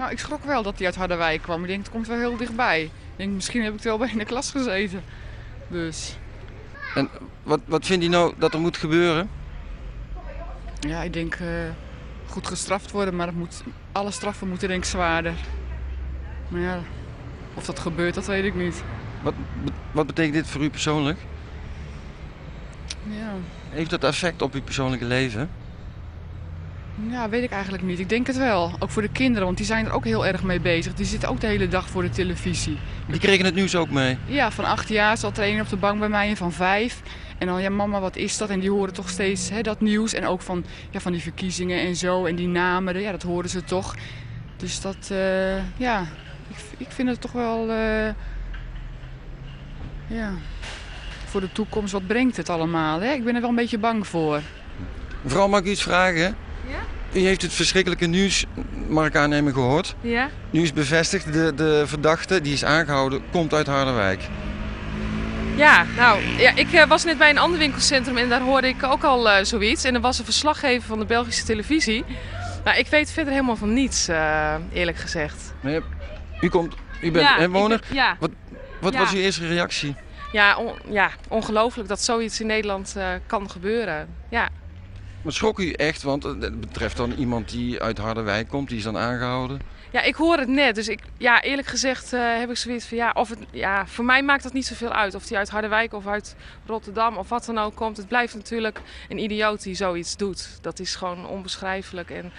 Nou, ik schrok wel dat hij uit Harderwijk kwam. Ik denk, het komt wel heel dichtbij. Ik denk, misschien heb ik wel bij in de klas gezeten. Dus, En wat, wat vindt u nou dat er moet gebeuren? ja, ik denk, eh, goed gestraft worden. Maar het moet, alle straffen moeten denk ik zwaarder. Maar ja, of dat gebeurt, dat weet ik niet. Wat, wat betekent dit voor u persoonlijk? Ja. Heeft dat effect op uw persoonlijke leven? Ja, weet ik eigenlijk niet. Ik denk het wel. Ook voor de kinderen, want die zijn er ook heel erg mee bezig. Die zitten ook de hele dag voor de televisie. Die kregen het nieuws ook mee. Ja, van acht jaar zat er een op de bank bij mij en van vijf. En dan, ja mama, wat is dat? En die horen toch steeds hè, dat nieuws. En ook van, ja, van die verkiezingen en zo. En die namen, ja, dat horen ze toch. Dus dat, eh, ja, ik, ik vind het toch wel, eh, ja, voor de toekomst, wat brengt het allemaal? Hè? Ik ben er wel een beetje bang voor. Mevrouw, mag ik u iets vragen? U heeft het verschrikkelijke nieuws, mag ik aannemen, gehoord. Ja? Nu is bevestigd, de, de verdachte die is aangehouden, komt uit Harderwijk. Ja, nou, ja, ik eh, was net bij een ander winkelcentrum en daar hoorde ik ook al eh, zoiets. En er was een verslaggever van de Belgische televisie. Maar ik weet verder helemaal van niets, eh, eerlijk gezegd. U, komt, u bent ja, ben- ja, Wat ja. was uw eerste reactie? ja, on- ja, ongelooflijk dat zoiets in Nederland kan gebeuren. Ja. Maar schrok u echt, want het betreft dan iemand die uit Harderwijk komt, die is dan aangehouden. ja, ik hoor het net. Dus ik, ja, eerlijk gezegd eh, heb ik zoiets van, ja, of het, ja, voor mij maakt dat niet zoveel uit. Of die uit Harderwijk of uit Rotterdam of wat dan ook komt. Het blijft natuurlijk een idioot die zoiets doet. Dat is gewoon onbeschrijfelijk. En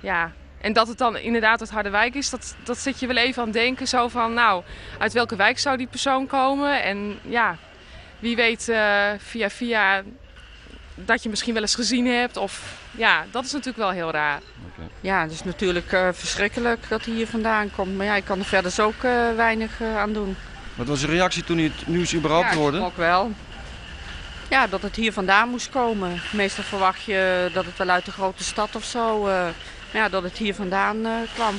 ja, en dat het dan inderdaad uit Harderwijk is, dat, dat zit je wel even aan het denken. Zo van, nou, uit welke wijk zou die persoon komen? En ja, wie weet eh, via via dat je misschien wel eens gezien hebt. Of ja, dat is natuurlijk wel heel raar. Ja, het is natuurlijk eh, verschrikkelijk dat hij hier vandaan komt. Maar ja, ik kan er verder dus ook eh, weinig eh, aan doen. Wat was uw reactie toen u het nieuws überhaupt ja, hoorde? ook wel. Ja, dat het hier vandaan moest komen. Meestal verwacht je dat het wel uit de grote stad of zo. eh, maar ja, dat het hier vandaan eh, kwam.